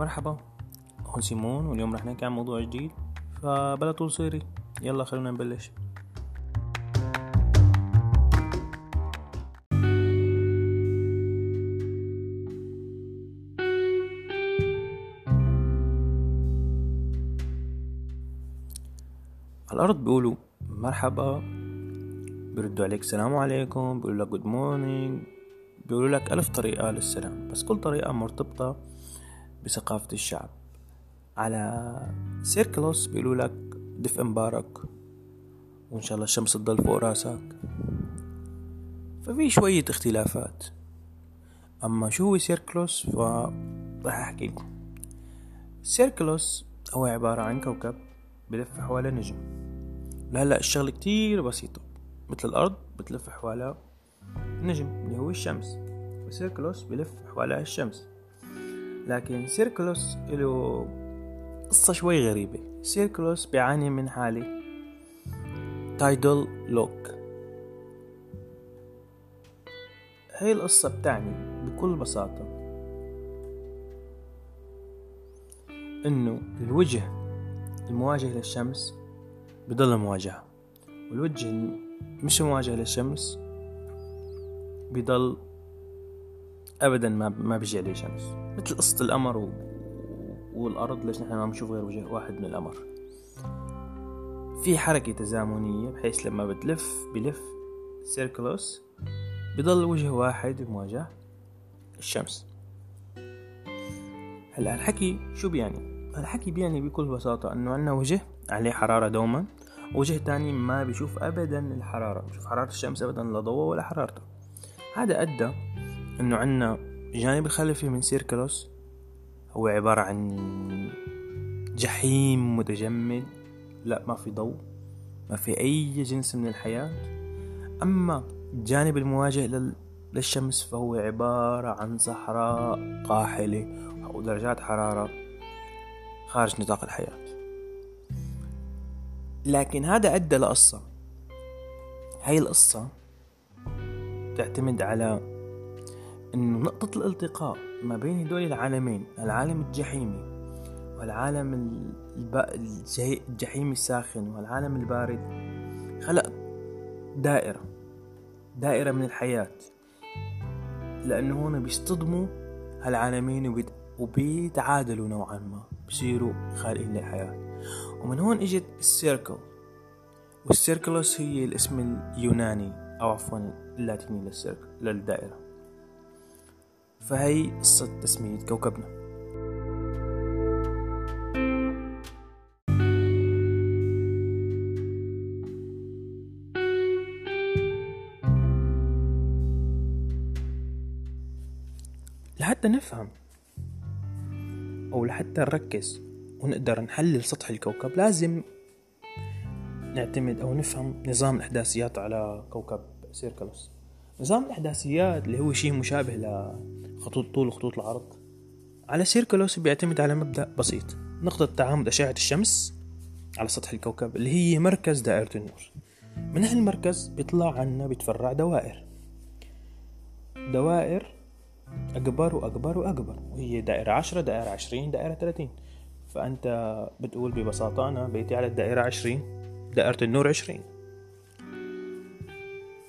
مرحبا هون سيمون واليوم رح نحكي عن موضوع جديد فبلا طول سيرة يلا خلونا نبلش. الأرض بيقولوا مرحبا بيردوا عليك السلام عليكم بيقولوا لك good morning بيقولوا لك ألف طريقة للسلام بس كل طريقة مرتبطة بثقافة الشعب. على سيركلوس بيقولوا لك دفء مبارك وإن شاء الله الشمس تضل فوق راسك. ففي شوية اختلافات. أما شو هو سيركلوس؟ فراح أحكي لكم. سيركلوس هو عبارة عن كوكب بلف حوالي نجم. لهلأ الشغلة كتير بسيطة. مثل الأرض بتلف حوالي نجم اللي هو الشمس. وسيركلوس بلف حوالي الشمس. لكن سيركلوس له قصة شوي غريبة. سيركلوس بيعاني من حالة tidal lock. هاي القصة بتعني بكل بساطة إنه الوجه المواجه للشمس بضل مواجهة. والوجه مش مواجه للشمس بضل ابدا ما ما بيجي عليه شمس. مثل قصة القمر و... والأرض ليش نحن ما بنشوف غير وجه واحد من القمر. في حركة تزامنية بحيث لما بتلف بلف سيركلوس بضل وجه واحد مواجه الشمس. هلا الحكي شو بيعني؟ الحكي بيعني بكل بساطة إنه عنا وجه عليه حرارة دوما وجه تاني ما بيشوف ابدا الحرارة. بيشوف حرارة الشمس ابدا لا ضوء ولا حرارته. هذا أدى إنه عنا الجانب الخلفي من سيركلوس هو عبارة عن جحيم متجمد. لا ما في ضوء ما في أي جنس من الحياة. أما الجانب المواجه للشمس فهو عبارة عن صحراء قاحلة ودرجات حرارة خارج نطاق الحياة. لكن هذا أدى لقصة. هاي القصة تعتمد على انه نقطة الالتقاء ما بين هدول العالمين العالم الجحيمي والعالم الجحيمي الساخن والعالم البارد خلق دائرة دائرة من الحياة. لأنه هون بيصطدموا هالعالمين وبيتعادلوا نوعا ما بصيروا خالقين للحياة. ومن هون إجت السيركل والسيركلوس هي الاسم اليوناني أو عفوا اللاتيني للسيركل للدائرة. فهي قصة تسمية كوكبنا. لحتى نفهم أو لحتى نركز ونقدر نحلل سطح الكوكب لازم نعتمد أو نفهم نظام الإحداثيات على كوكب سيركلوس. نظام الإحداثيات اللي هو شيء مشابه لخطوط طول وخطوط العرض. على سيركلوس بيعتمد على مبدأ بسيط. نقطة تعامد أشعة الشمس على سطح الكوكب اللي هي مركز دائرة النور. من هالمركز بيطلع عنا بيتفرع دوائر. دوائر أكبر وأكبر وأكبر. وهي دائرة عشرة دائرة عشرين دائرة ثلاثين فأنت بتقول ببساطة أنا بيتي على الدائرة عشرين دائرة النور عشرين.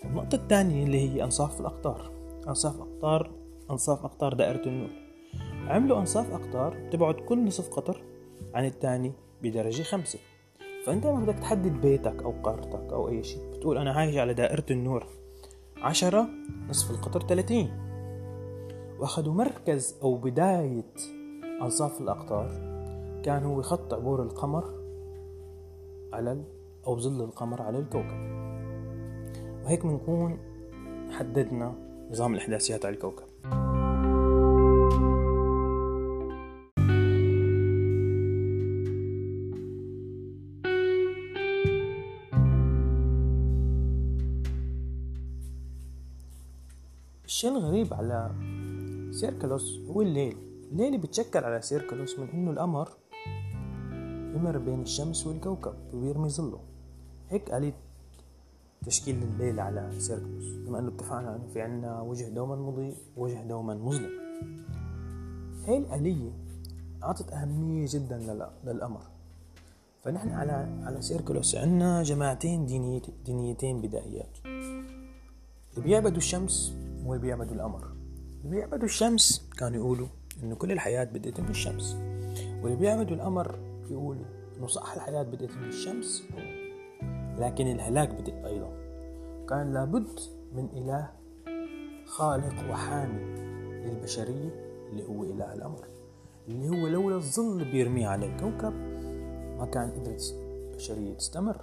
النقطة الثانية اللي هي أنصاف الأقطار. أنصاف أقطار أنصاف أقطار دائرة النور. عملوا أنصاف أقطار تبعد كل نصف قطر عن الثاني بدرجة خمسة. فأنت ما بدك تحدد بيتك أو قارتك أو أي شيء. بتقول أنا عايش على دائرة النور. عشرة نصف القطر ثلاثين. وأخذوا مركز أو بداية أنصاف الأقطار. كان هو خط عبور القمر على. أو ظل القمر على الكوكب. وهيك بنكون حددنا نظام الإحداثيات على الكوكب. الشيء الغريب على سيركلوس هو الليل. الليل بيتشكل على سيركلوس من إنه القمر بمر بين الشمس والكوكب وبيرمي ظله. هيك آلية تشكيل الليل على سيركلوس بما إنه اتفقنا إنه في عنا وجه دوما مضيء ووجه دوما مظلم. هاي الآلية أعطت أهمية جدا للأمر فنحن على على سيركلوس عندنا جماعتين دينيتين بدائيات. اللي بيعبدوا الشمس واللي بيعبدوا القمر. اللي بيعبدوا الشمس كانوا يقولوا إنه كل الحياة بدأت من الشمس. واللي بيعبدوا القمر يقولوا إنه صح الحياة بدأت من الشمس لكن الهلاك بدأ أيضا. كان لابد من إله خالق وحامي للبشرية اللي هو إله الأمر اللي هو لولا الظل بيرميه على الكوكب ما كان قدرت البشرية تستمر.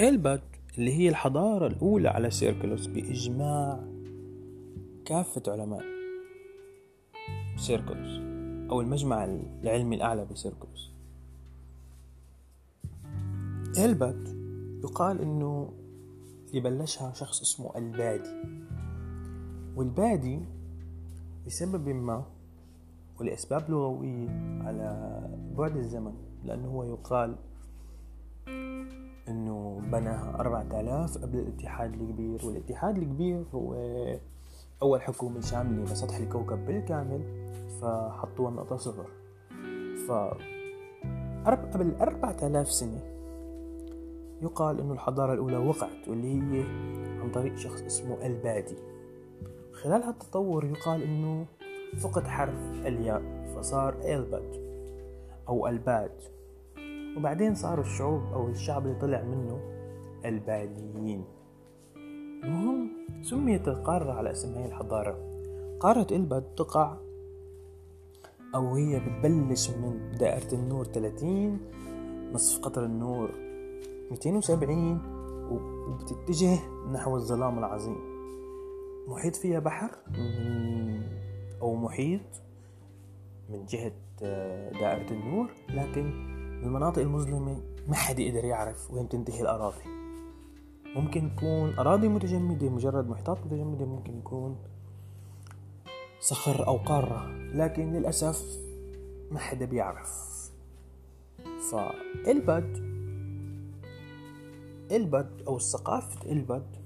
إلبت اللي هي الحضارة الأولى على سيركلوس بإجماع كافة علماء. سيركلوس أو المجمع العلمي الأعلى بسيركلوس. إلبت يقال إنه يبلشها شخص اسمه البادي. والبادي لسبب ما ولأسباب لغوية على بعد الزمن لأنه هو يقال إنه بناها 4000 قبل الاتحاد الكبير والاتحاد الكبير هو أول حكومة شاملة لسطح الكوكب بالكامل فحطوها نقطة صفر. ف قبل 4000 سنة يقال إنه الحضارة الأولى وقعت واللي هي عن طريق شخص اسمه البادي. خلال هالتطور يقال إنه فقد حرف الياء فصار الباد أو الباد. وبعدين صاروا الشعوب أو الشعب اللي طلع منه الباديين المهم سميت القارة على اسم هاي الحضارة. قارة إلبد تقع أو هي بتبلش من دائرة النور 30 نصف قطر النور 270 وبتتجه نحو الظلام العظيم. محيط فيها بحر أو محيط من جهة آه، دائرة النور لكن المناطق المظلمة ما حد يقدر يعرف وين تنتهي الأراضي. ممكن تكون أراضي متجمدة مجرد محيطات متجمدة ممكن يكون صخر أو قارة لكن للأسف ما حدا بيعرف. فالبد البد أو ثقافة البد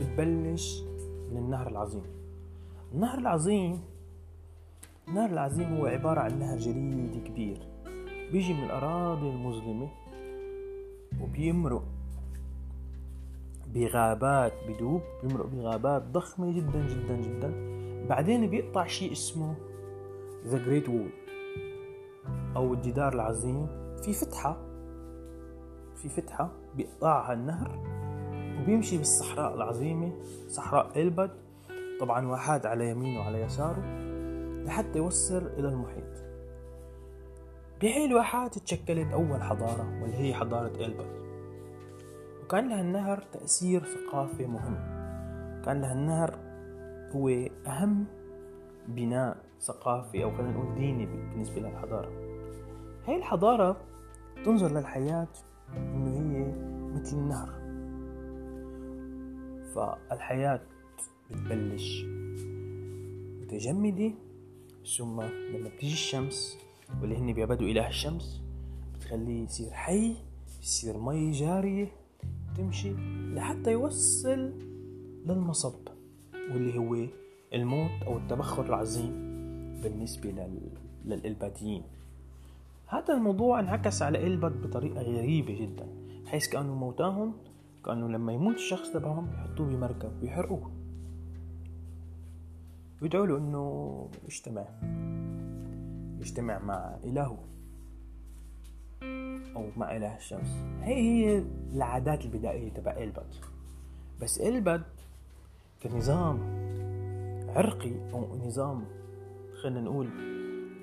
بتبلش من النهر العظيم. النهر العظيم النهر العظيم هو عبارة عن نهر جليدي كبير. بيجي من الأراضي المظلمة وبيمرق بغابات بدوب بيمرق بغابات ضخمة جدا جدا جدا. بعدين بيقطع شيء اسمه ذا جريت وول أو الجدار العظيم. في فتحة في فتحة بيقطعها النهر وبيمشي بالصحراء العظيمة صحراء إلبد. طبعا واحد على يمينه وعلى يساره لحتى يوصل إلى المحيط. بهي الواحات تشكلت أول حضارة واللي هي حضارة إلبر وكان لها النهر تأثير ثقافي مهم. كان لها النهر هو أهم بناء ثقافي أو خلينا نقول ديني بالنسبة للحضارة. هاي الحضارة تنظر للحياة إنه هي مثل النهر. فالحياة بتبلش متجمدة ثم لما بتيجي الشمس واللي هن بيعبدوا إله الشمس بتخليه يصير حي يصير مي جارية تمشي لحتى يوصل للمصب واللي هو الموت أو التبخر العظيم بالنسبة لل... للإلباتيين هذا الموضوع انعكس على إلبت بطريقة غريبة جدا حيث كانوا موتاهم كانوا لما يموت الشخص تبعهم يحطوه بمركب ويحرقوه. ويدعوا له إنه يجتمع يجتمع مع إلهه أو مع إله الشمس. هي هي العادات البدائية تبع إلبد بس إلبد كنظام عرقي أو نظام خلينا نقول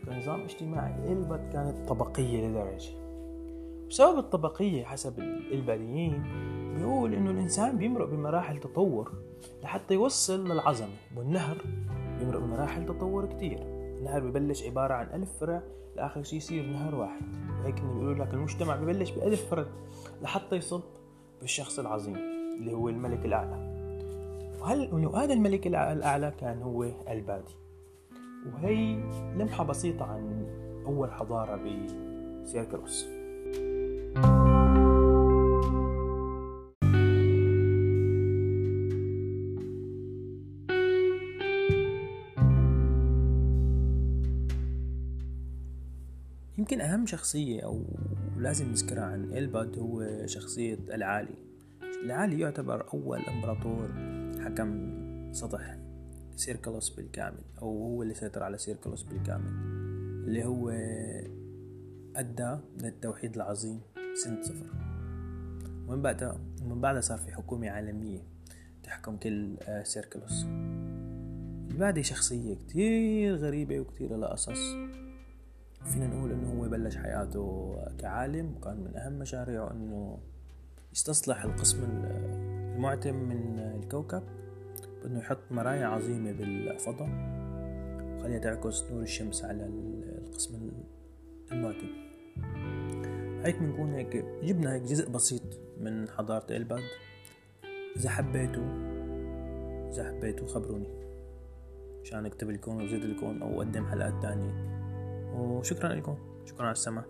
كنظام اجتماعي. إلبد كانت طبقية لدرجة. بسبب الطبقية حسب الإلباديين بيقول إنه الإنسان بيمرق بمراحل تطور لحتى يوصل للعظمة والنهر. بيمرق بمراحل تطور كتير. النهر ببلش عبارة عن ألف فرع لآخر شي يصير نهر واحد. وهيك بيقولوا لك المجتمع ببلش بألف فرد لحتى يصب بالشخص العظيم اللي هو الملك الأعلى. وهل وهذا الملك الأعلى كان هو البادي؟ وهي لمحة بسيطة عن أول حضارة بسيركلوس يمكن أهم شخصية أو لازم نذكرها عن إلباد هو شخصية العالي. العالي يعتبر أول إمبراطور حكم سطح سيركلوس بالكامل أو هو اللي سيطر على سيركلوس بالكامل اللي هو أدى للتوحيد العظيم سنة صفر. ومن بعدها ومن بعدها صار في حكومة عالمية تحكم كل آه، سيركلوس. البادي شخصية كتير غريبة وكتير لها قصص. فينا نقول إنه هو بلش حياته كعالم وكان من أهم مشاريعه إنه يستصلح القسم المعتم من الكوكب بإنه يحط مرايا عظيمة بالفضاء وخليها تعكس نور الشمس على القسم المعتم. هيك بنكون هيك جبنا هيك جزء بسيط من حضارة إلباد. إذا حبيتوا إذا حبيتوا خبروني عشان أكتب لكم وزيد لكم أو أقدم حلقات تانية. وشكرا لكم. شكرا على السماع